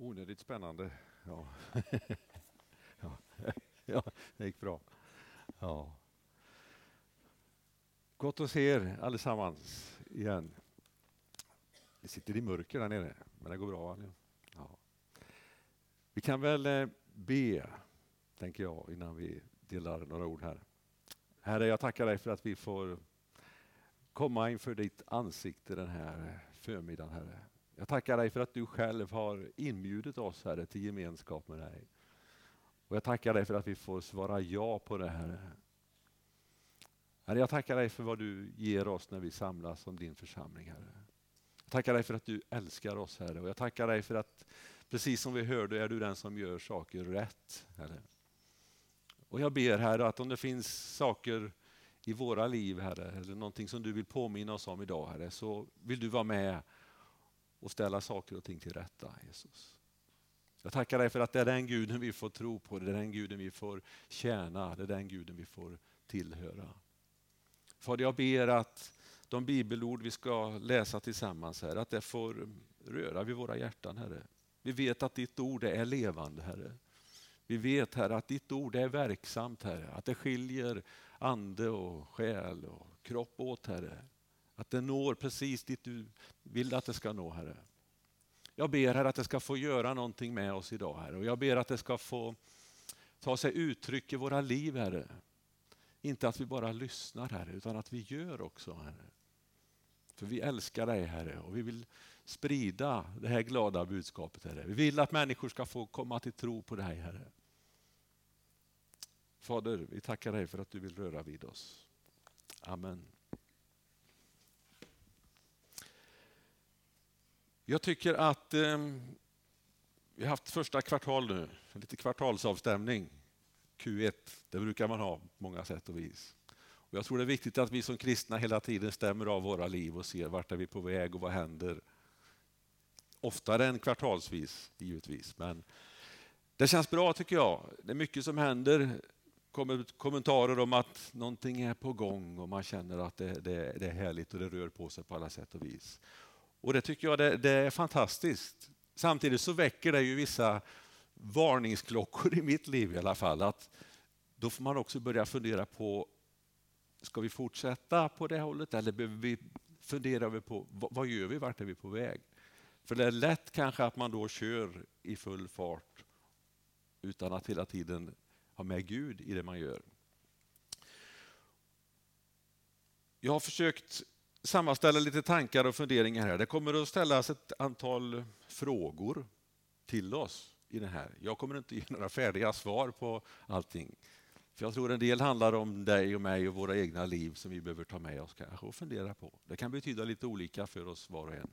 Onödigt spännande. Ja. ja. ja, det gick bra. Ja. Gott att se er allesammans igen. Vi sitter i mörker där nere, men det går bra. Ja. Vi kan väl eh, be, tänker jag, innan vi delar några ord här. Herre, jag tackar dig för att vi får komma inför ditt ansikte den här förmiddagen, Herre. Jag tackar dig för att du själv har inbjudit oss, Herre, till gemenskap med dig. Och jag tackar dig för att vi får svara ja på det, Herre. Herre, jag tackar dig för vad du ger oss när vi samlas som din församling, Herre. Jag tackar dig för att du älskar oss, Herre. Och jag tackar dig för att, precis som vi hörde, är du den som gör saker rätt, Herre. Och jag ber, Herre, att om det finns saker i våra liv, Herre, eller någonting som du vill påminna oss om idag, Herre, så vill du vara med och ställa saker och ting till rätta, Jesus. Jag tackar dig för att det är den guden vi får tro på, det är den guden vi får tjäna, det är den guden vi får tillhöra. Fader, jag ber att de bibelord vi ska läsa tillsammans här, att det får röra vid våra hjärtan, Herre. Vi vet att ditt ord är levande, Herre. Vi vet, Herre, att ditt ord är verksamt, Herre. Att det skiljer ande och själ och kropp åt, Herre. Att det når precis dit du vill att det ska nå, Herre. Jag ber Herre att det ska få göra någonting med oss idag, Herre. Och jag ber att det ska få ta sig uttryck i våra liv, Herre. Inte att vi bara lyssnar, Herre, utan att vi gör också, Herre. För vi älskar dig, Herre, och vi vill sprida det här glada budskapet, Herre. Vi vill att människor ska få komma till tro på dig, Herre. Fader, vi tackar dig för att du vill röra vid oss. Amen. Jag tycker att eh, vi har haft första kvartal nu, lite kvartalsavstämning. Q1, det brukar man ha på många sätt och vis. Och jag tror det är viktigt att vi som kristna hela tiden stämmer av våra liv och ser vart är vi på väg och vad händer. Oftare än kvartalsvis, givetvis. Men det känns bra tycker jag. Det är mycket som händer. kommer kommentarer om att någonting är på gång och man känner att det, det, det är härligt och det rör på sig på alla sätt och vis. Och det tycker jag det, det, är fantastiskt. Samtidigt så väcker det ju vissa varningsklockor i mitt liv i alla fall. Att då får man också börja fundera på, ska vi fortsätta på det hållet eller behöver vi fundera över på vad, vad gör vi, vart är vi på väg? För det är lätt kanske att man då kör i full fart utan att hela tiden ha med Gud i det man gör. Jag har försökt sammanställa lite tankar och funderingar här. Det kommer att ställas ett antal frågor till oss i det här. Jag kommer inte ge några färdiga svar på allting. För jag tror en del handlar om dig och mig och våra egna liv som vi behöver ta med oss kanske och fundera på. Det kan betyda lite olika för oss var och en.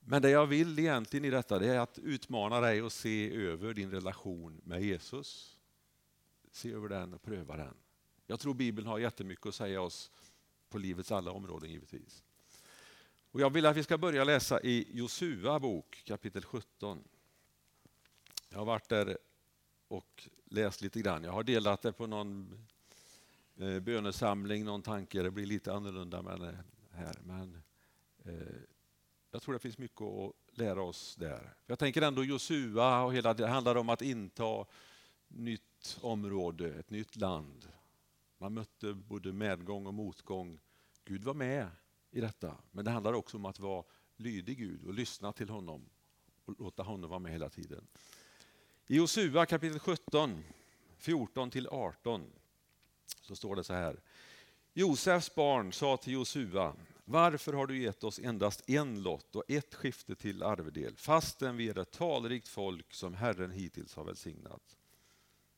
Men det jag vill egentligen i detta det är att utmana dig att se över din relation med Jesus. Se över den och pröva den. Jag tror Bibeln har jättemycket att säga oss på livets alla områden givetvis. Och jag vill att vi ska börja läsa i Josua bok kapitel 17. Jag har varit där och läst lite grann. Jag har delat det på någon eh, bönesamling, någon tanke. Det blir lite annorlunda med det här. Men eh, jag tror det finns mycket att lära oss där. Jag tänker ändå Josua och hela det handlar om att inta nytt område, ett nytt land. Man mötte både medgång och motgång. Gud var med i detta, men det handlar också om att vara lydig Gud och lyssna till honom och låta honom vara med hela tiden. I Josua kapitel 17, 14 till 18 så står det så här. Josefs barn sa till Josua, varför har du gett oss endast en lott och ett skifte till arvedel, fastän vi är ett talrikt folk som Herren hittills har välsignat?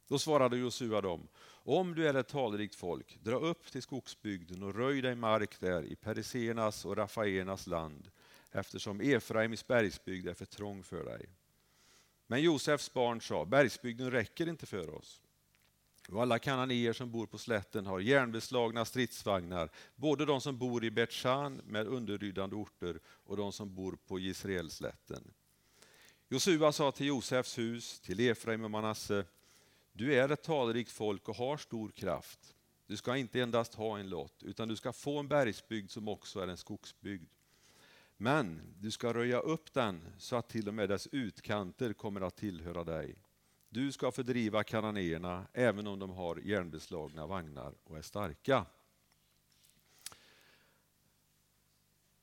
Då svarade Josua dem, om du är ett talrikt folk, dra upp till skogsbygden och röj dig mark där i perisernas och rafaernas land, eftersom Efraims bergsbygd är för trång för dig. Men Josefs barn sa, bergsbygden räcker inte för oss. Och alla kananéer som bor på slätten har järnbeslagna stridsvagnar, både de som bor i Betshan med underlydande orter och de som bor på Israelslätten. Josua sa till Josefs hus, till Efraim och Manasse, du är ett talrikt folk och har stor kraft. Du ska inte endast ha en lott, utan du ska få en bergsbygd som också är en skogsbygd. Men du ska röja upp den så att till och med dess utkanter kommer att tillhöra dig. Du ska fördriva kananéerna även om de har järnbeslagna vagnar och är starka.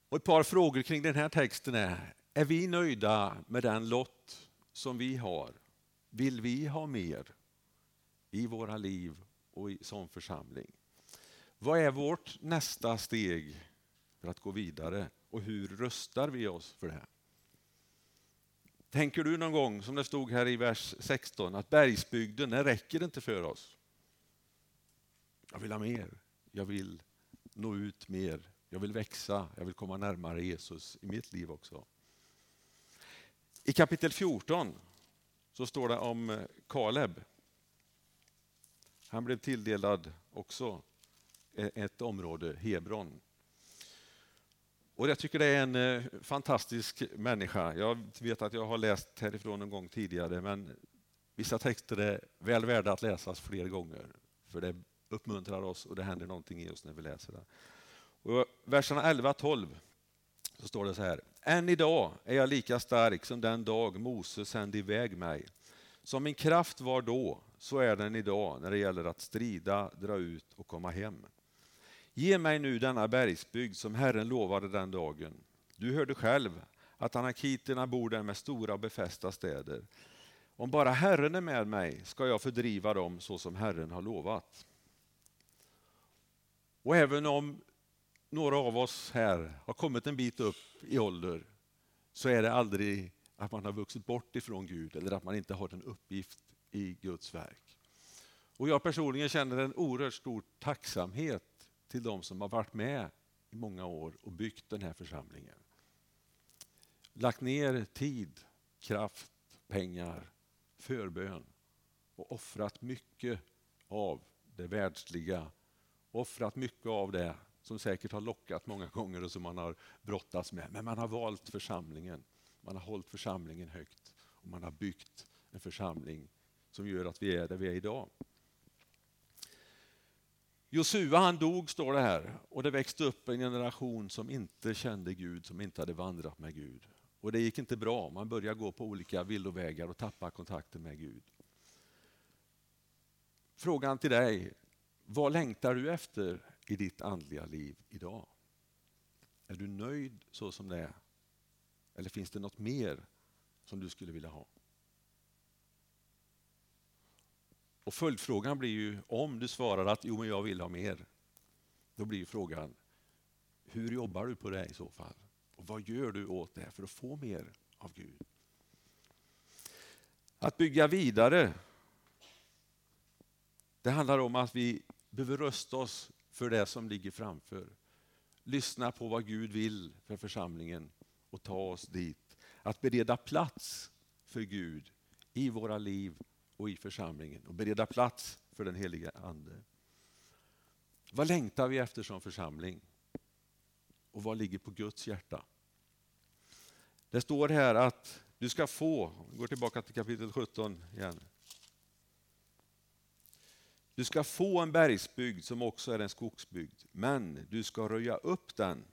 Och ett par frågor kring den här texten är, är vi nöjda med den lott som vi har? Vill vi ha mer i våra liv och som församling? Vad är vårt nästa steg för att gå vidare och hur röstar vi oss för det? Tänker du någon gång, som det stod här i vers 16, att bergsbygden, den räcker inte för oss? Jag vill ha mer. Jag vill nå ut mer. Jag vill växa. Jag vill komma närmare Jesus i mitt liv också. I kapitel 14 så står det om eh, Kaleb. Han blev tilldelad också e- ett område, Hebron. Och jag tycker det är en eh, fantastisk människa. Jag vet att jag har läst härifrån en gång tidigare, men vissa texter är väl värda att läsas fler gånger. För det uppmuntrar oss och det händer någonting i oss när vi läser det. Och verserna 11-12 så står det så här. Än idag är jag lika stark som den dag Moses sände iväg mig. Som min kraft var då, så är den idag när det gäller att strida, dra ut och komma hem. Ge mig nu denna bergsbygd som Herren lovade den dagen. Du hörde själv att anakiterna bor där med stora och befästa städer. Om bara Herren är med mig ska jag fördriva dem så som Herren har lovat. Och även om några av oss här har kommit en bit upp i ålder så är det aldrig att man har vuxit bort ifrån Gud eller att man inte har en uppgift i Guds verk. Och jag personligen känner en oerhört stor tacksamhet till de som har varit med i många år och byggt den här församlingen. Lagt ner tid, kraft, pengar, förbön och offrat mycket av det världsliga. Offrat mycket av det som säkert har lockat många gånger och som man har brottats med. Men man har valt församlingen. Man har hållit församlingen högt och man har byggt en församling som gör att vi är där vi är idag. Josua han dog, står det här, och det växte upp en generation som inte kände Gud, som inte hade vandrat med Gud. Och det gick inte bra, man började gå på olika villovägar och tappa kontakten med Gud. Frågan till dig, vad längtar du efter i ditt andliga liv idag? Är du nöjd så som det är? Eller finns det något mer som du skulle vilja ha? Och följdfrågan blir ju, om du svarar att jo, men jag vill ha mer, då blir frågan, hur jobbar du på det i så fall? Och vad gör du åt det för att få mer av Gud? Att bygga vidare, det handlar om att vi behöver rösta oss för det som ligger framför. Lyssna på vad Gud vill för församlingen och ta oss dit. Att bereda plats för Gud i våra liv och i församlingen och bereda plats för den heliga Ande. Vad längtar vi efter som församling? Och vad ligger på Guds hjärta? Det står här att du ska få, vi går tillbaka till kapitel 17 igen. Du ska få en bergsbygd som också är en skogsbygd, men du ska röja upp den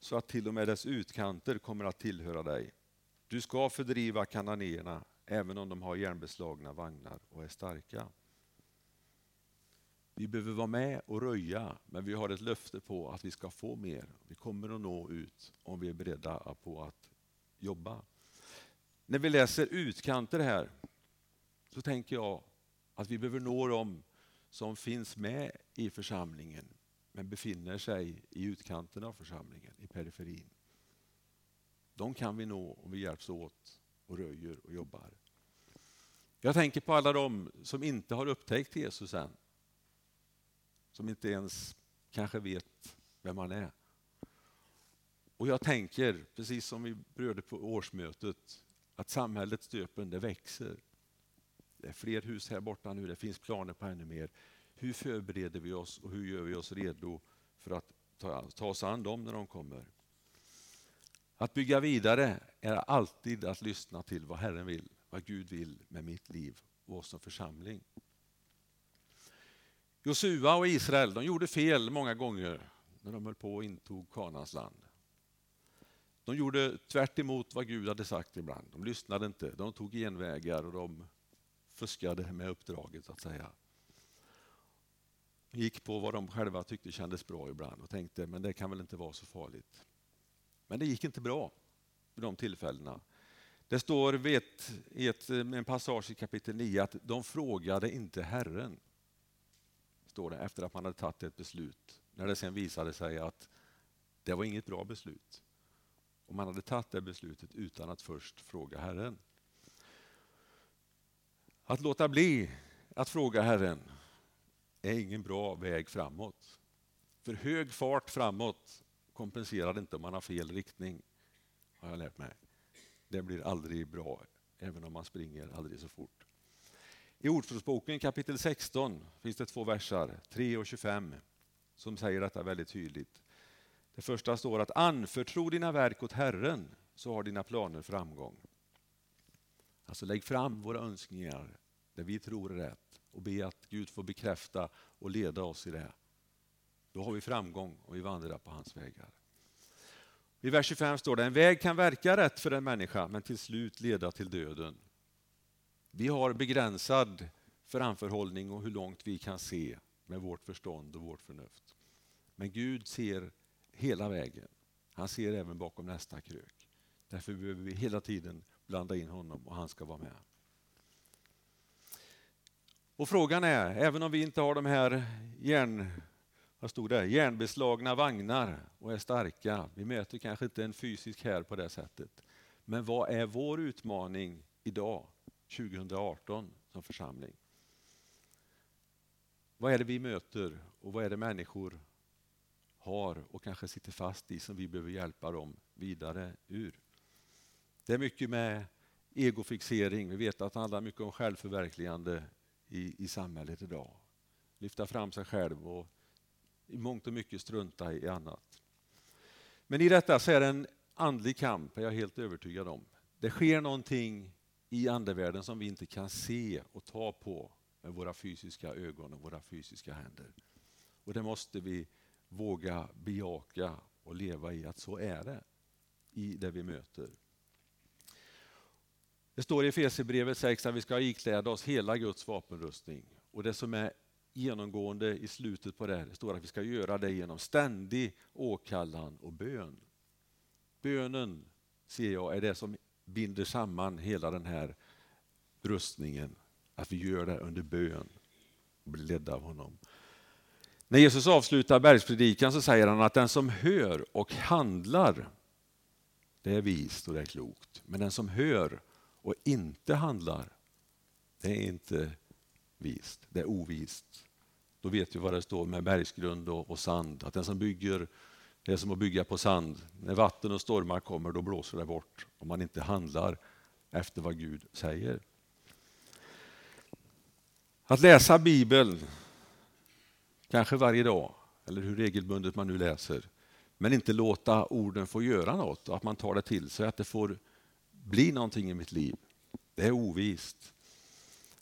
så att till och med dess utkanter kommer att tillhöra dig. Du ska fördriva kananéerna även om de har järnbeslagna vagnar och är starka. Vi behöver vara med och röja, men vi har ett löfte på att vi ska få mer. Vi kommer att nå ut om vi är beredda på att jobba. När vi läser utkanter här så tänker jag att vi behöver nå dem som finns med i församlingen men befinner sig i utkanten av församlingen, i periferin. De kan vi nå om vi hjälps åt och röjer och jobbar. Jag tänker på alla de som inte har upptäckt Jesus än. Som inte ens kanske vet vem han är. Och jag tänker, precis som vi berörde på årsmötet, att samhällets döpen det växer. Det är fler hus här borta nu, det finns planer på ännu mer. Hur förbereder vi oss och hur gör vi oss redo för att ta, ta oss an dem när de kommer? Att bygga vidare är alltid att lyssna till vad Herren vill, vad Gud vill med mitt liv och oss som församling. Josua och Israel de gjorde fel många gånger när de höll på och intog Kanans land. De gjorde tvärt vad Gud hade sagt ibland. De lyssnade inte, de tog genvägar och de fuskade med uppdraget så att säga. De Gick på vad de själva tyckte kändes bra ibland och tänkte men det kan väl inte vara så farligt. Men det gick inte bra vid de tillfällena. Det står vet, i ett, en passage i kapitel 9 att de frågade inte Herren. Står det efter att man hade tagit ett beslut. När det sen visade sig att det var inget bra beslut. Och man hade tagit det beslutet utan att först fråga Herren. Att låta bli att fråga Herren är ingen bra väg framåt. För hög fart framåt kompenserar inte om man har fel riktning, har jag lärt mig. Det blir aldrig bra, även om man springer aldrig så fort. I Ordspråksboken kapitel 16 finns det två versar, 3 och 25, som säger detta väldigt tydligt. Det första står att anförtro dina verk åt Herren, så har dina planer framgång. Alltså lägg fram våra önskningar, där vi tror är rätt och be att Gud får bekräfta och leda oss i det. Då har vi framgång och vi vandrar på hans vägar. I vers 25 står det, en väg kan verka rätt för en människa men till slut leda till döden. Vi har begränsad framförhållning och hur långt vi kan se med vårt förstånd och vårt förnuft. Men Gud ser hela vägen. Han ser även bakom nästa krök. Därför behöver vi hela tiden blanda in honom och han ska vara med. Och frågan är, även om vi inte har de här järn, vad stod det, järnbeslagna vagnar och är starka, vi möter kanske inte en fysisk här på det sättet. Men vad är vår utmaning idag, 2018, som församling? Vad är det vi möter och vad är det människor har och kanske sitter fast i som vi behöver hjälpa dem vidare ur? Det är mycket med egofixering. Vi vet att det handlar mycket om självförverkligande i, i samhället idag. Lyfta fram sig själv och i mångt och mycket strunta i annat. Men i detta så är det en andlig kamp, är jag helt övertygad om. Det sker någonting i andevärlden som vi inte kan se och ta på med våra fysiska ögon och våra fysiska händer. Och det måste vi våga bejaka och leva i att så är det i det vi möter. Det står i Efesierbrevet 6 att vi ska ikläda oss hela Guds vapenrustning. Och det som är genomgående i slutet på det, det står att vi ska göra det genom ständig åkallan och bön. Bönen, ser jag, är det som binder samman hela den här rustningen. Att vi gör det under bön och blir ledda av honom. När Jesus avslutar bergspredikan så säger han att den som hör och handlar, det är vist och det är klokt. Men den som hör och inte handlar, det är inte vist, det är ovist. Då vet vi vad det står med bergsgrund och, och sand, att den som bygger det är som att bygga på sand. När vatten och stormar kommer då blåser det bort om man inte handlar efter vad Gud säger. Att läsa Bibeln, kanske varje dag, eller hur regelbundet man nu läser, men inte låta orden få göra något och att man tar det till sig, att det får bli någonting i mitt liv. Det är ovist.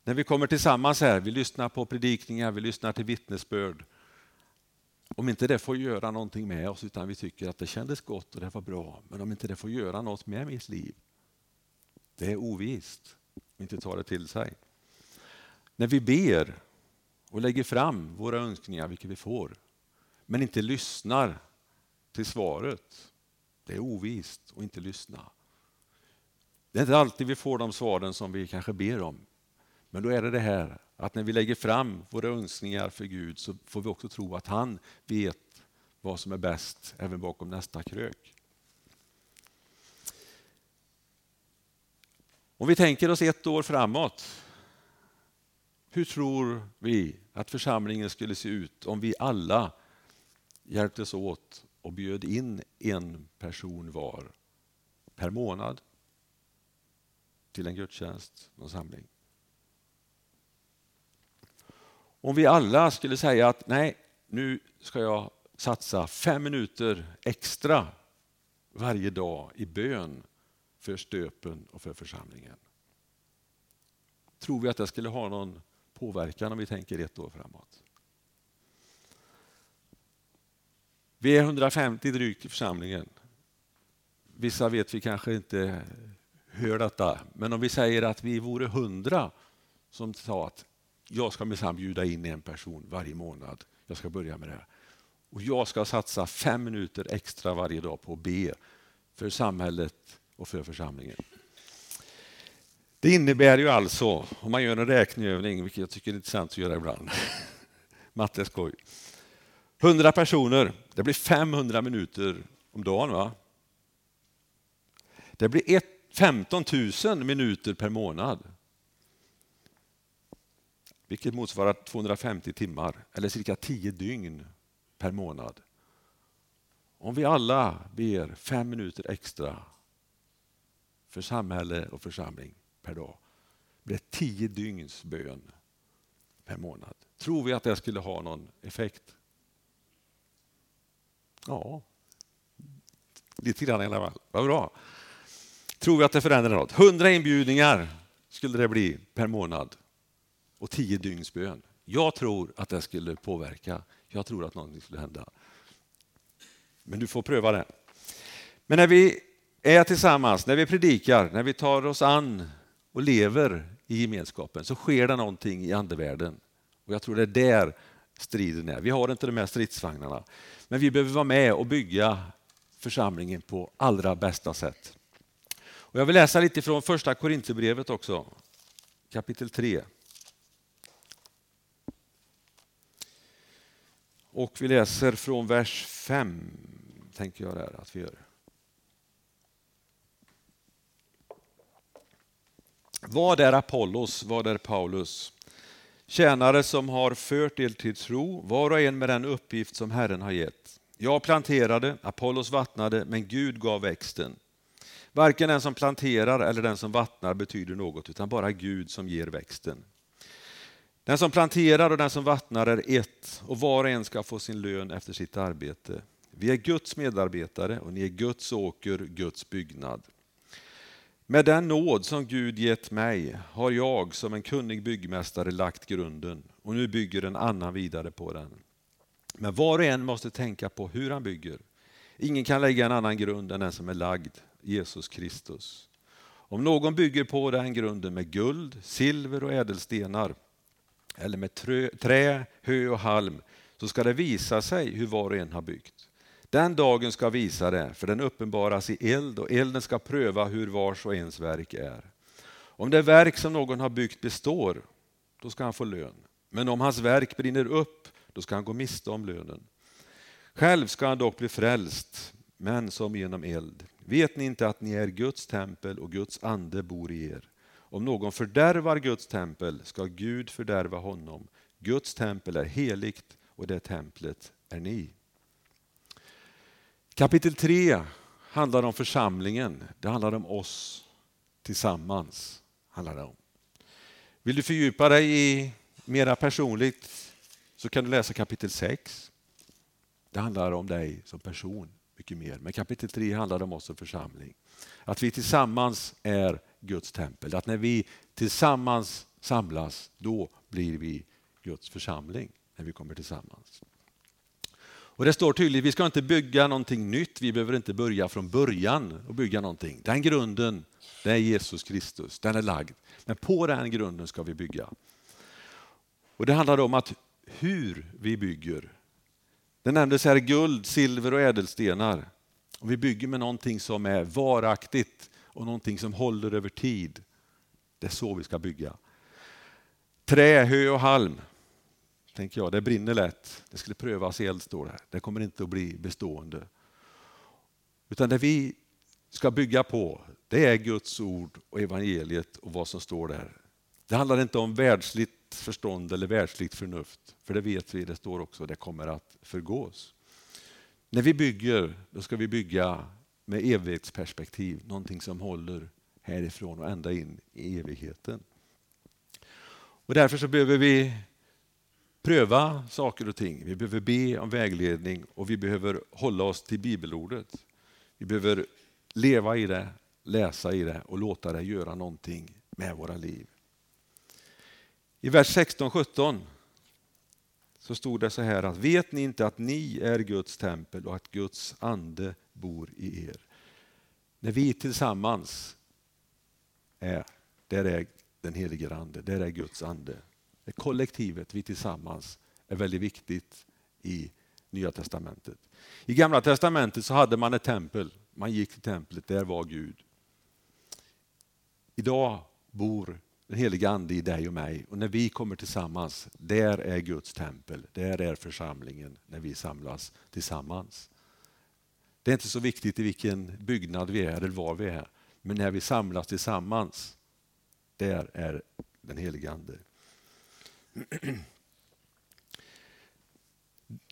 När vi kommer tillsammans här, vi lyssnar på predikningar, vi lyssnar till vittnesbörd. Om inte det får göra någonting med oss utan vi tycker att det kändes gott och det var bra, men om inte det får göra något med mitt liv, det är ovist. Inte tar det till sig. När vi ber och lägger fram våra önskningar, vilket vi får, men inte lyssnar till svaret, det är ovist att inte lyssna. Det är inte alltid vi får de svaren som vi kanske ber om. Men då är det det här att när vi lägger fram våra önskningar för Gud så får vi också tro att han vet vad som är bäst även bakom nästa krök. Om vi tänker oss ett år framåt. Hur tror vi att församlingen skulle se ut om vi alla hjälptes åt och bjöd in en person var per månad till en gudstjänst, någon samling. Om vi alla skulle säga att nej, nu ska jag satsa fem minuter extra varje dag i bön för stöpen och för församlingen. Tror vi att det skulle ha någon påverkan om vi tänker ett år framåt? Vi är 150 drygt i församlingen. vissa vet vi kanske inte hör detta, men om vi säger att vi vore hundra som sa att jag ska minsann bjuda in en person varje månad. Jag ska börja med det. Och jag ska satsa fem minuter extra varje dag på att be för samhället och för församlingen. Det innebär ju alltså, om man gör en räkneövning, vilket jag tycker är intressant att göra ibland, matte är skoj. 100 personer, det blir 500 minuter om dagen. va? Det blir 15 000 minuter per månad. Vilket motsvarar 250 timmar, eller cirka 10 dygn per månad. Om vi alla ber fem minuter extra för samhälle och församling per dag blir det 10 dygns bön per månad. Tror vi att det skulle ha någon effekt? Ja, lite grann i alla fall. Vad bra. Tror vi att det förändrar något? Hundra inbjudningar skulle det bli per månad och tio dygns bön. Jag tror att det skulle påverka. Jag tror att någonting skulle hända. Men du får pröva det. Men när vi är tillsammans, när vi predikar, när vi tar oss an och lever i gemenskapen så sker det någonting i andevärlden. Och jag tror det är där striden är. Vi har inte de här stridsvagnarna. Men vi behöver vara med och bygga församlingen på allra bästa sätt. Och jag vill läsa lite från första Korinthierbrevet också, kapitel 3. Och vi läser från vers 5, tänker jag där att vi gör. Vad är Apollos, vad är Paulus? Tjänare som har fört er till tro, var och en med den uppgift som Herren har gett. Jag planterade, Apollos vattnade, men Gud gav växten. Varken den som planterar eller den som vattnar betyder något, utan bara Gud som ger växten. Den som planterar och den som vattnar är ett, och var och en ska få sin lön efter sitt arbete. Vi är Guds medarbetare och ni är Guds åker, Guds byggnad. Med den nåd som Gud gett mig har jag som en kunnig byggmästare lagt grunden och nu bygger en annan vidare på den. Men var och en måste tänka på hur han bygger. Ingen kan lägga en annan grund än den som är lagd, Jesus Kristus. Om någon bygger på den grunden med guld, silver och ädelstenar eller med trä, hö och halm så ska det visa sig hur var och en har byggt. Den dagen ska visa det, för den uppenbaras i eld och elden ska pröva hur vars och ens verk är. Om det verk som någon har byggt består, då ska han få lön. Men om hans verk brinner upp, då ska han gå miste om lönen. Själv ska han dock bli frälst, men som genom eld. Vet ni inte att ni är Guds tempel och Guds ande bor i er? Om någon fördärvar Guds tempel ska Gud fördärva honom. Guds tempel är heligt och det templet är ni. Kapitel 3 handlar om församlingen. Det handlar om oss tillsammans. Handlar det om. Vill du fördjupa dig i mera personligt så kan du läsa kapitel 6. Det handlar om dig som person mycket mer. Men kapitel 3 handlar om oss som församling. Att vi tillsammans är Guds tempel. Att när vi tillsammans samlas, då blir vi Guds församling. När vi kommer tillsammans. Och Det står tydligt, vi ska inte bygga någonting nytt, vi behöver inte börja från början och bygga någonting. Den grunden, det är Jesus Kristus, den är lagd. Men på den grunden ska vi bygga. Och Det handlar om att hur vi bygger. Det nämndes här guld, silver och ädelstenar. Om vi bygger med någonting som är varaktigt och någonting som håller över tid. Det är så vi ska bygga. Trä, hö och halm tänker jag. Det brinner lätt. Det skulle prövas i eld, står det. Det kommer inte att bli bestående. Utan det vi ska bygga på, det är Guds ord och evangeliet och vad som står där. Det handlar inte om världsligt förstånd eller världsligt förnuft, för det vet vi, det står också, det kommer att förgås. När vi bygger, då ska vi bygga med evighetsperspektiv, någonting som håller härifrån och ända in i evigheten. Och därför så behöver vi pröva saker och ting. Vi behöver be om vägledning och vi behöver hålla oss till bibelordet. Vi behöver leva i det, läsa i det och låta det göra någonting med våra liv. I vers 16-17 så stod det så här att vet ni inte att ni är Guds tempel och att Guds ande bor i er. När vi tillsammans är, där är den helige Ande, där är Guds ande. Det kollektivet, vi tillsammans, är väldigt viktigt i Nya Testamentet. I Gamla Testamentet så hade man ett tempel, man gick till templet, där var Gud. Idag bor den heliga Ande i dig och mig och när vi kommer tillsammans, där är Guds tempel, där är församlingen när vi samlas tillsammans. Det är inte så viktigt i vilken byggnad vi är eller var vi är, men när vi samlas tillsammans, där är den helige Ande.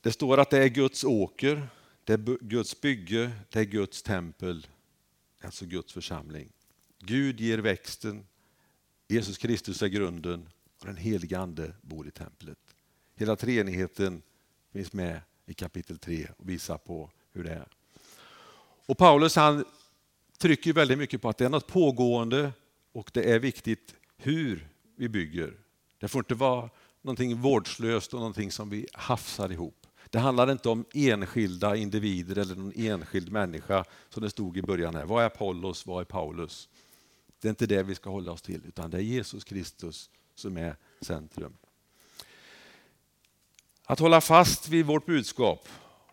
Det står att det är Guds åker, det är Guds bygge, det är Guds tempel, alltså Guds församling. Gud ger växten, Jesus Kristus är grunden och den heliga Ande bor i templet. Hela treenigheten finns med i kapitel 3 och visar på hur det är. Och Paulus han trycker väldigt mycket på att det är något pågående och det är viktigt hur vi bygger. Det får inte vara någonting vårdslöst och någonting som vi hafsar ihop. Det handlar inte om enskilda individer eller någon enskild människa som det stod i början. här. Vad är Apollos? Vad är Paulus? Det är inte det vi ska hålla oss till, utan det är Jesus Kristus som är centrum. Att hålla fast vid vårt budskap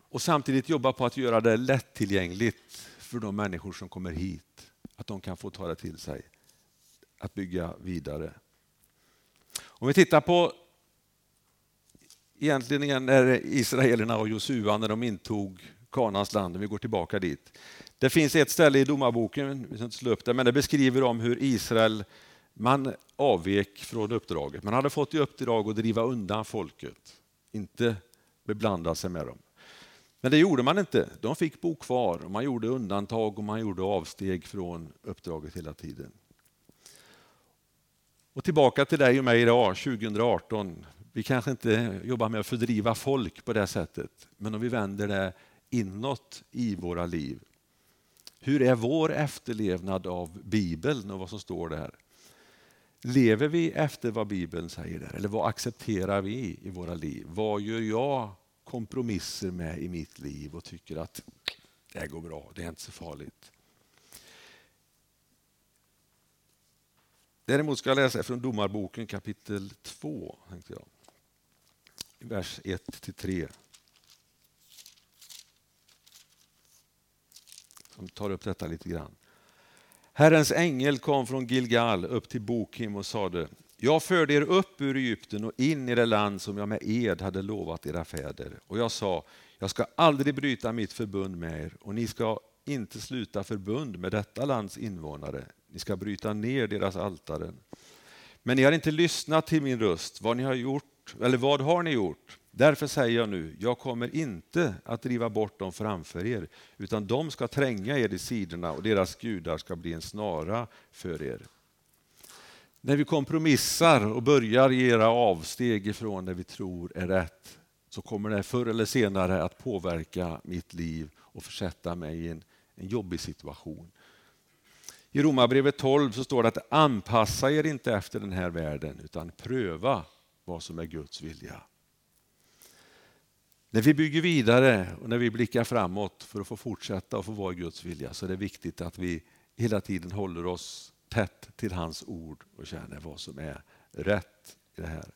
och samtidigt jobba på att göra det lättillgängligt för de människor som kommer hit. Att de kan få ta det till sig. Att bygga vidare. Om vi tittar på egentligen när israelerna och Josua när de intog Kanans land, om vi går tillbaka dit. Det finns ett ställe i domarboken, vi ska inte slå upp det, men det beskriver om hur Israel man avvek från uppdraget. Man hade fått i uppdrag att driva undan folket, inte beblanda sig med dem. Men det gjorde man inte. De fick bo kvar och man gjorde undantag och man gjorde avsteg från uppdraget hela tiden. Och tillbaka till dig och mig idag, 2018. Vi kanske inte jobbar med att fördriva folk på det sättet, men om vi vänder det inåt i våra liv. Hur är vår efterlevnad av Bibeln och vad som står där? Lever vi efter vad Bibeln säger där? Eller vad accepterar vi i våra liv? Vad gör jag kompromisser med i mitt liv och tycker att det går bra, det är inte så farligt. Däremot ska jag läsa från Domarboken kapitel 2, tänkte jag. vers 1-3. Som tar upp detta lite grann. Herrens ängel kom från Gilgal upp till Bokim och sade jag förde er upp ur Egypten och in i det land som jag med ed hade lovat era fäder. Och jag sa, jag ska aldrig bryta mitt förbund med er och ni ska inte sluta förbund med detta lands invånare. Ni ska bryta ner deras altaren. Men ni har inte lyssnat till min röst. Vad ni har gjort, eller vad har ni gjort? Därför säger jag nu, jag kommer inte att driva bort dem framför er, utan de ska tränga er i sidorna och deras gudar ska bli en snara för er. När vi kompromissar och börjar göra avsteg ifrån det vi tror är rätt så kommer det förr eller senare att påverka mitt liv och försätta mig i en, en jobbig situation. I Romarbrevet 12 så står det att anpassa er inte efter den här världen utan pröva vad som är Guds vilja. När vi bygger vidare och när vi blickar framåt för att få fortsätta och få vara i Guds vilja så är det viktigt att vi hela tiden håller oss tätt till hans ord och känner vad som är rätt i det här.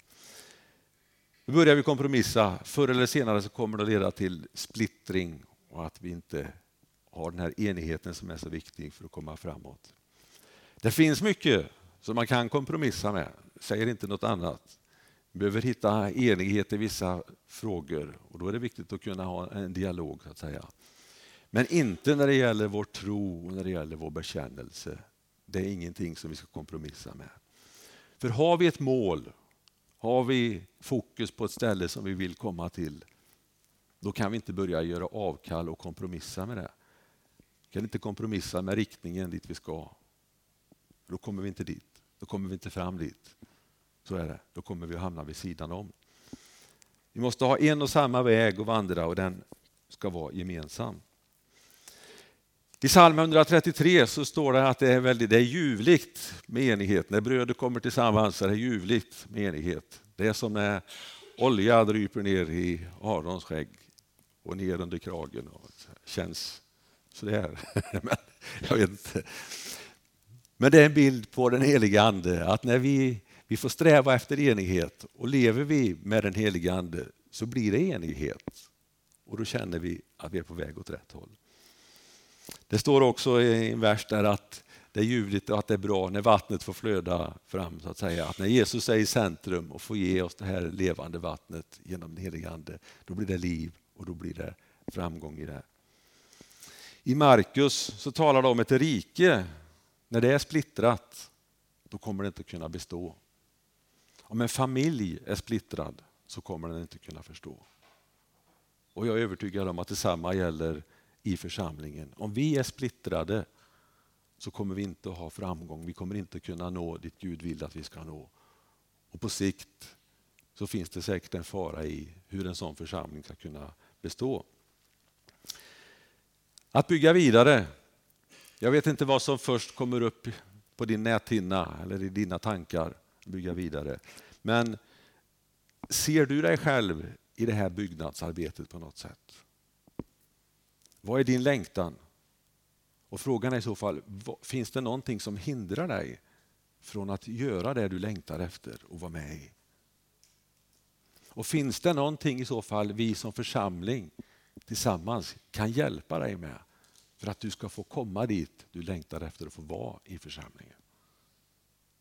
Nu börjar vi kompromissa. Förr eller senare så kommer det att leda till splittring och att vi inte har den här enigheten som är så viktig för att komma framåt. Det finns mycket som man kan kompromissa med, säger inte något annat. Vi behöver hitta enighet i vissa frågor och då är det viktigt att kunna ha en dialog. så att säga. Men inte när det gäller vår tro och när det gäller vår bekännelse. Det är ingenting som vi ska kompromissa med. För har vi ett mål, har vi fokus på ett ställe som vi vill komma till, då kan vi inte börja göra avkall och kompromissa med det. Vi kan inte kompromissa med riktningen dit vi ska. Då kommer vi inte dit. Då kommer vi inte fram dit. Så är det. Då kommer vi att hamna vid sidan om. Vi måste ha en och samma väg att vandra och den ska vara gemensam. I psalm 133 så står det att det är, väldigt, det är ljuvligt med enighet. När bröder kommer tillsammans är det ljuvligt med enighet. Det är som när olja dryper ner i Arons skägg och ner under kragen. Och känns sådär. Men Jag vet inte. Men det är en bild på den heliga Ande, att när vi, vi får sträva efter enighet och lever vi med den helige Ande så blir det enighet. Och då känner vi att vi är på väg åt rätt håll. Det står också i en vers där att det är ljuvligt och att det är bra när vattnet får flöda fram. så att säga. Att när Jesus är i centrum och får ge oss det här levande vattnet genom den helige Ande, då blir det liv och då blir det framgång i det. I Markus så talar det om ett rike, när det är splittrat, då kommer det inte kunna bestå. Om en familj är splittrad så kommer den inte kunna förstå. Och jag är övertygad om att detsamma gäller i församlingen. Om vi är splittrade så kommer vi inte att ha framgång. Vi kommer inte kunna nå dit Gud vill att vi ska nå. Och på sikt så finns det säkert en fara i hur en sån församling ska kunna bestå. Att bygga vidare. Jag vet inte vad som först kommer upp på din näthinna eller i dina tankar. Bygga vidare. Men ser du dig själv i det här byggnadsarbetet på något sätt? Vad är din längtan? Och Frågan är i så fall, finns det någonting som hindrar dig från att göra det du längtar efter och vara med i? Och finns det någonting i så fall vi som församling tillsammans kan hjälpa dig med för att du ska få komma dit du längtar efter att få vara i församlingen?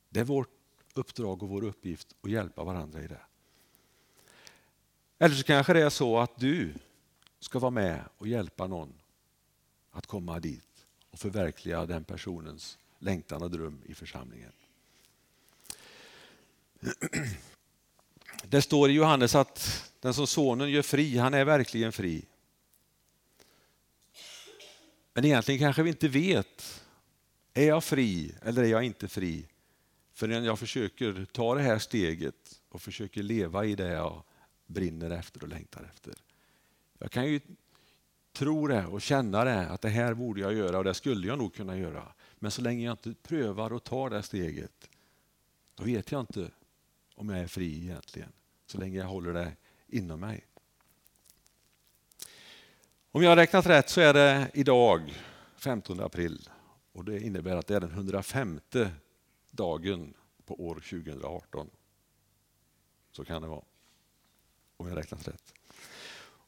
Det är vårt uppdrag och vår uppgift att hjälpa varandra i det. Eller så kanske det är så att du ska vara med och hjälpa någon att komma dit och förverkliga den personens längtan och dröm i församlingen. Det står i Johannes att den som sonen gör fri, han är verkligen fri. Men egentligen kanske vi inte vet, är jag fri eller är jag inte fri? Förrän jag försöker ta det här steget och försöker leva i det jag brinner efter och längtar efter. Jag kan ju tro det och känna det, att det här borde jag göra och det skulle jag nog kunna göra. Men så länge jag inte prövar och tar det steget, då vet jag inte om jag är fri egentligen. Så länge jag håller det inom mig. Om jag har räknat rätt så är det idag 15 april och det innebär att det är den 105 dagen på år 2018. Så kan det vara. Om jag räknat rätt.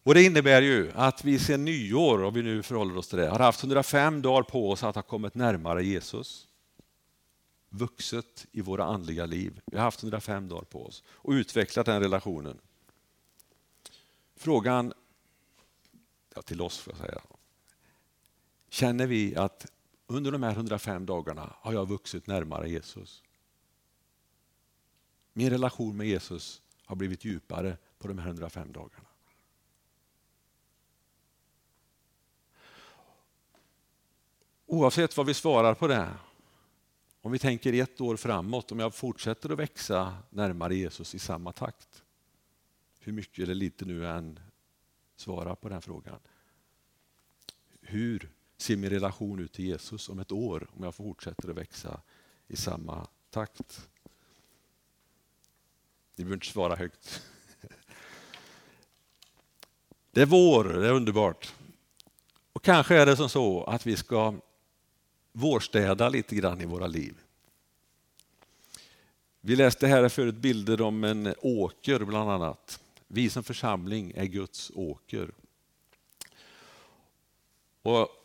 Och Det innebär ju att vi sedan nyår, om vi nu förhåller oss till det, har haft 105 dagar på oss att ha kommit närmare Jesus. Vuxet i våra andliga liv. Vi har haft 105 dagar på oss och utvecklat den relationen. Frågan ja, till oss, får jag säga. Känner vi att under de här 105 dagarna har jag vuxit närmare Jesus? Min relation med Jesus har blivit djupare på de här 105 dagarna. Oavsett vad vi svarar på det, om vi tänker ett år framåt, om jag fortsätter att växa närmare Jesus i samma takt, hur mycket eller lite nu än svarar på den frågan. Hur ser min relation ut till Jesus om ett år om jag fortsätter att växa i samma takt? Ni behöver inte svara högt. Det är vår, det är underbart. Och Kanske är det som så att vi ska vårstäda lite grann i våra liv. Vi läste här förut bilder om en åker bland annat. Vi som församling är Guds åker. Och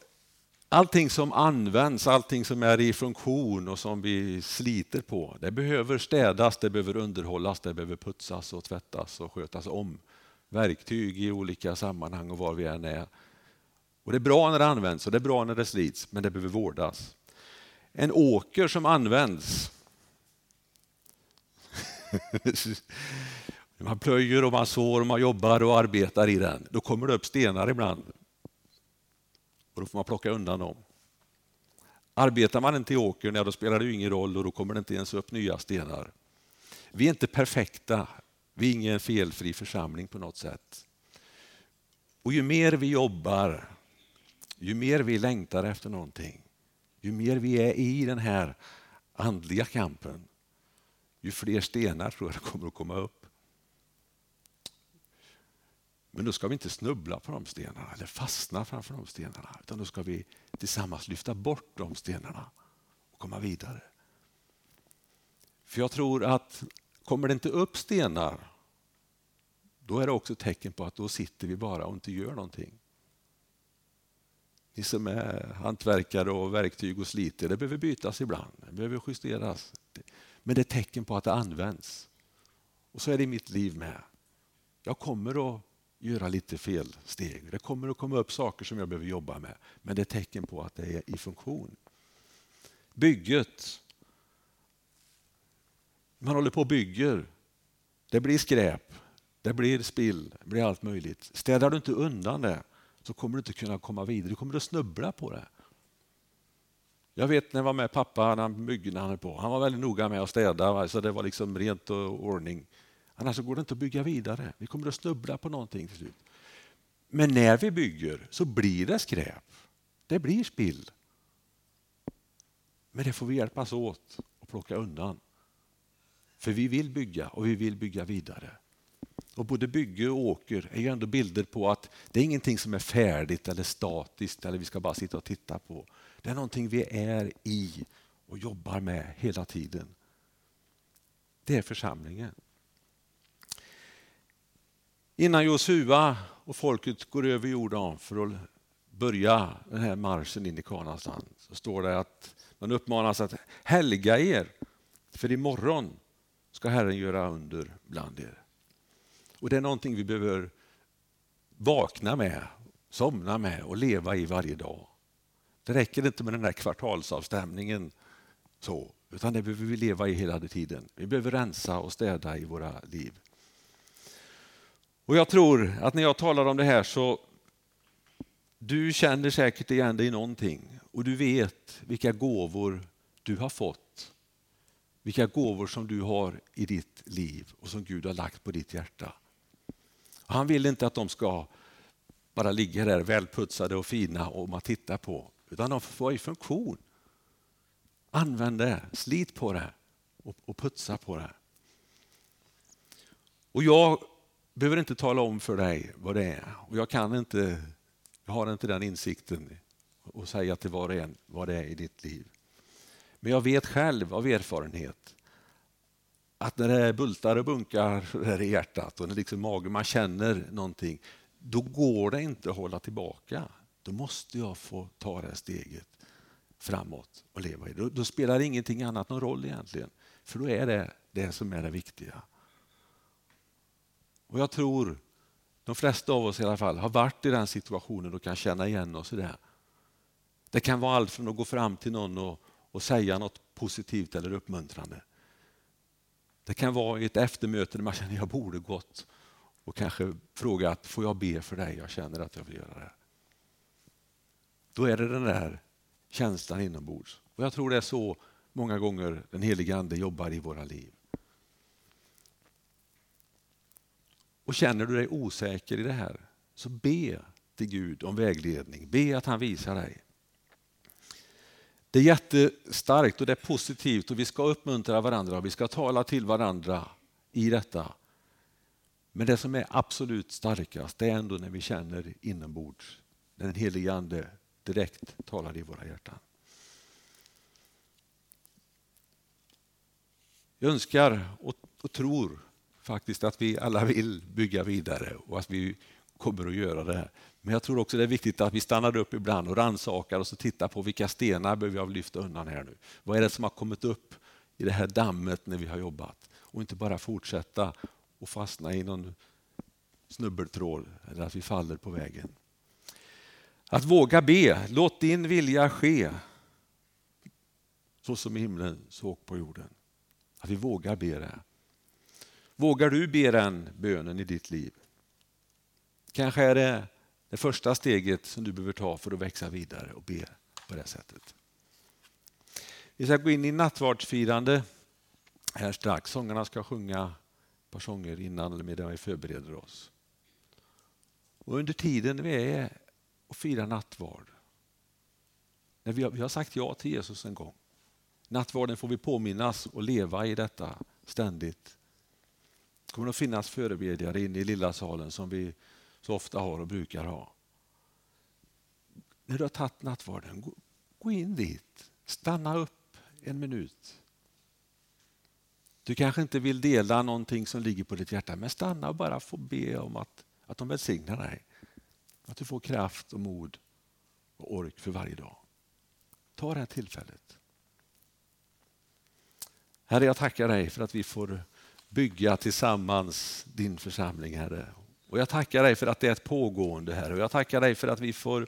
allting som används, allting som är i funktion och som vi sliter på, det behöver städas, det behöver underhållas, det behöver putsas och tvättas och skötas om. Verktyg i olika sammanhang och var vi än är. Och Det är bra när det används och det är bra när det slits, men det behöver vårdas. En åker som används man plöjer och man sår och man jobbar och arbetar i den. Då kommer det upp stenar ibland. Och då får man plocka undan dem. Arbetar man inte i åkern, ja, då spelar det ju ingen roll och då kommer det inte ens upp nya stenar. Vi är inte perfekta. Vi är ingen felfri församling på något sätt. Och ju mer vi jobbar ju mer vi längtar efter någonting, ju mer vi är i den här andliga kampen, ju fler stenar tror jag det kommer att komma upp. Men då ska vi inte snubbla på de stenarna eller fastna framför de stenarna. Utan då ska vi tillsammans lyfta bort de stenarna och komma vidare. För jag tror att kommer det inte upp stenar, då är det också ett tecken på att då sitter vi bara och inte gör någonting. Ni som är hantverkare och verktyg och sliter, det behöver bytas ibland, det behöver justeras. Men det är ett tecken på att det används. Och så är det i mitt liv med. Jag kommer att göra lite fel steg. Det kommer att komma upp saker som jag behöver jobba med. Men det är tecken på att det är i funktion. Bygget. Man håller på och bygger. Det blir skräp, det blir spill, det blir allt möjligt. Städar du inte undan det så kommer du inte kunna komma vidare. Du kommer att snubbla på det. Jag vet när jag var med pappa när myggorna höll på. Han var väldigt noga med att städa så det var liksom rent och ordning. Annars går det inte att bygga vidare. Vi kommer att snubbla på någonting till slut. Men när vi bygger så blir det skräp. Det blir spill. Men det får vi hjälpas åt att plocka undan. För vi vill bygga och vi vill bygga vidare. Och både bygge och åker är ju ändå bilder på att det är ingenting som är färdigt eller statiskt eller vi ska bara sitta och titta på. Det är någonting vi är i och jobbar med hela tiden. Det är församlingen. Innan Josua och folket går över Jordan för att börja den här marschen in i Kanaans land så står det att man uppmanas att helga er, för imorgon ska Herren göra under bland er. Och Det är någonting vi behöver vakna med, somna med och leva i varje dag. Det räcker inte med den här kvartalsavstämningen, så, utan det behöver vi leva i hela tiden. Vi behöver rensa och städa i våra liv. Och Jag tror att när jag talar om det här så du känner säkert igen dig i någonting och du vet vilka gåvor du har fått. Vilka gåvor som du har i ditt liv och som Gud har lagt på ditt hjärta. Han vill inte att de ska bara ligga där välputsade och fina och man tittar på, utan de får vara i funktion. Använd det, slit på det och, putsa på det. Och jag behöver inte tala om för dig vad det är och jag kan inte, jag har inte den insikten och säga till var och en vad det är i ditt liv. Men jag vet själv av erfarenhet att när det bultar och bunkar där i hjärtat och när liksom magen, man känner någonting, då går det inte att hålla tillbaka. Då måste jag få ta det steget framåt och leva i det. Då, då spelar ingenting annat någon roll egentligen, för då är det det som är det viktiga. Och Jag tror de flesta av oss i alla fall har varit i den situationen och kan känna igen oss i det. Det kan vara allt från att gå fram till någon och, och säga något positivt eller uppmuntrande det kan vara i ett eftermöte när man känner att jag borde gått och kanske frågat, får jag be för dig? Jag känner att jag vill göra det. Då är det den där känslan inombords. Och jag tror det är så många gånger den helige Ande jobbar i våra liv. Och känner du dig osäker i det här, så be till Gud om vägledning. Be att han visar dig. Det är jättestarkt och det är positivt och vi ska uppmuntra varandra och vi ska tala till varandra i detta. Men det som är absolut starkast det är ändå när vi känner inombords, när den helige Ande direkt talar i våra hjärtan. Jag önskar och, och tror faktiskt att vi alla vill bygga vidare och att vi kommer att göra det. Men jag tror också det är viktigt att vi stannar upp ibland och rannsakar oss och tittar på vilka stenar behöver jag lyfta undan här nu. Vad är det som har kommit upp i det här dammet när vi har jobbat? Och inte bara fortsätta och fastna i någon snubbeltråd eller att vi faller på vägen. Att våga be, låt din vilja ske så som i himlen, så på jorden. Att vi vågar be det. Vågar du be den bönen i ditt liv? Kanske är det det första steget som du behöver ta för att växa vidare och be på det sättet. Vi ska gå in i nattvardsfirande här strax. Sångarna ska sjunga ett par sånger innan eller medan vi förbereder oss. Och under tiden vi är och firar nattvard, när vi har, vi har sagt ja till Jesus en gång. Nattvarden får vi påminnas och leva i detta ständigt. Det kommer att finnas förebedjare inne i lilla salen som vi så ofta har och brukar ha. När du har tagit nattvarden, gå, gå in dit. Stanna upp en minut. Du kanske inte vill dela någonting som ligger på ditt hjärta, men stanna och bara få be om att, att de välsignar dig. Att du får kraft och mod och ork för varje dag. Ta det här tillfället. Herre, jag tackar dig för att vi får bygga tillsammans din församling, Herre. Och jag tackar dig för att det är ett pågående, Herre. Och jag tackar dig för att vi får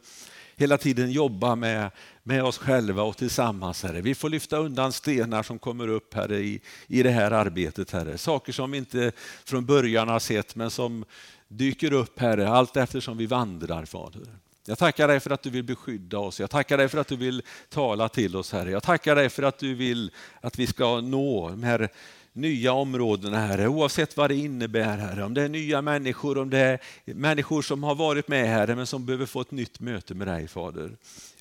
hela tiden jobba med, med oss själva och tillsammans, Herre. Vi får lyfta undan stenar som kommer upp, Herre, i, i det här arbetet, Herre. Saker som vi inte från början har sett, men som dyker upp, Herre, allt eftersom vi vandrar, Fader. Jag tackar dig för att du vill beskydda oss. Jag tackar dig för att du vill tala till oss, Herre. Jag tackar dig för att du vill att vi ska nå de här nya områdena, Herre, oavsett vad det innebär, Herre. Om det är nya människor, om det är människor som har varit med, Herre, men som behöver få ett nytt möte med dig, Fader.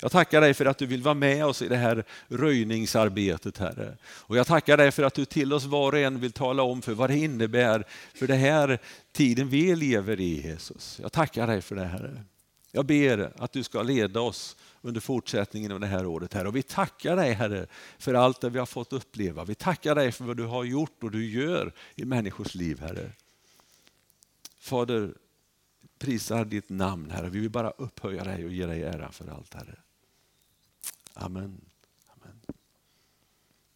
Jag tackar dig för att du vill vara med oss i det här röjningsarbetet, Herre. Och jag tackar dig för att du till oss var och en vill tala om för vad det innebär för den här tiden vi lever i, Jesus. Jag tackar dig för det, Herre. Jag ber att du ska leda oss under fortsättningen av det här året. Herre. Och vi tackar dig Herre för allt det vi har fått uppleva. Vi tackar dig för vad du har gjort och du gör i människors liv Herre. Fader, prisar ditt namn Herre. Vi vill bara upphöja dig och ge dig ära för allt Herre. Amen.